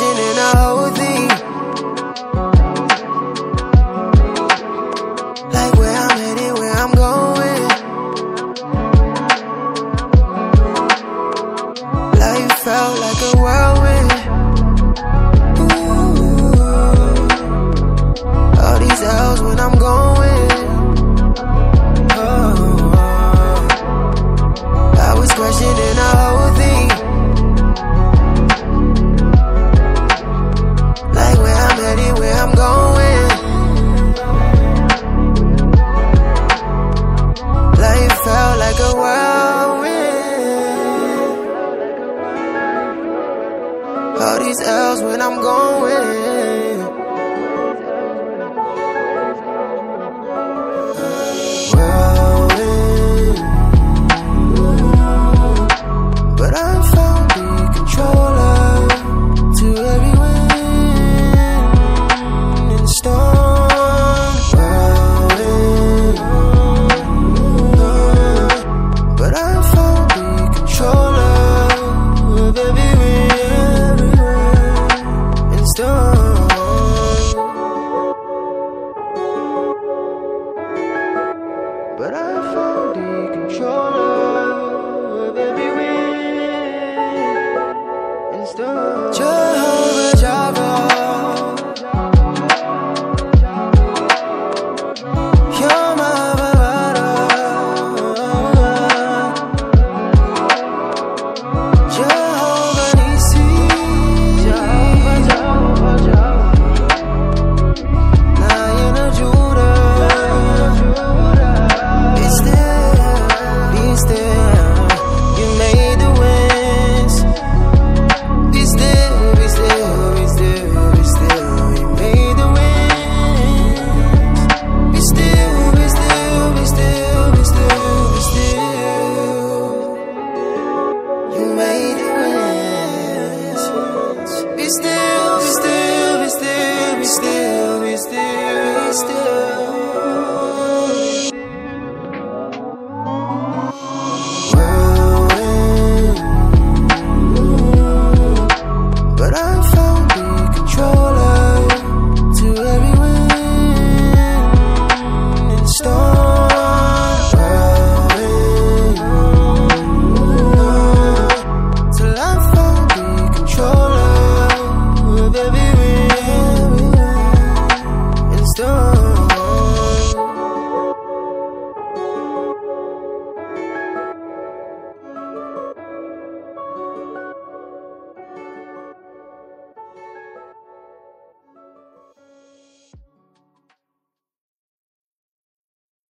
vision and a whole thing. Like where I'm headed, where I'm going. Life felt like a whirlwind. Ooh. All these hours when I'm gone. All these L's when I'm going. but I found the controller.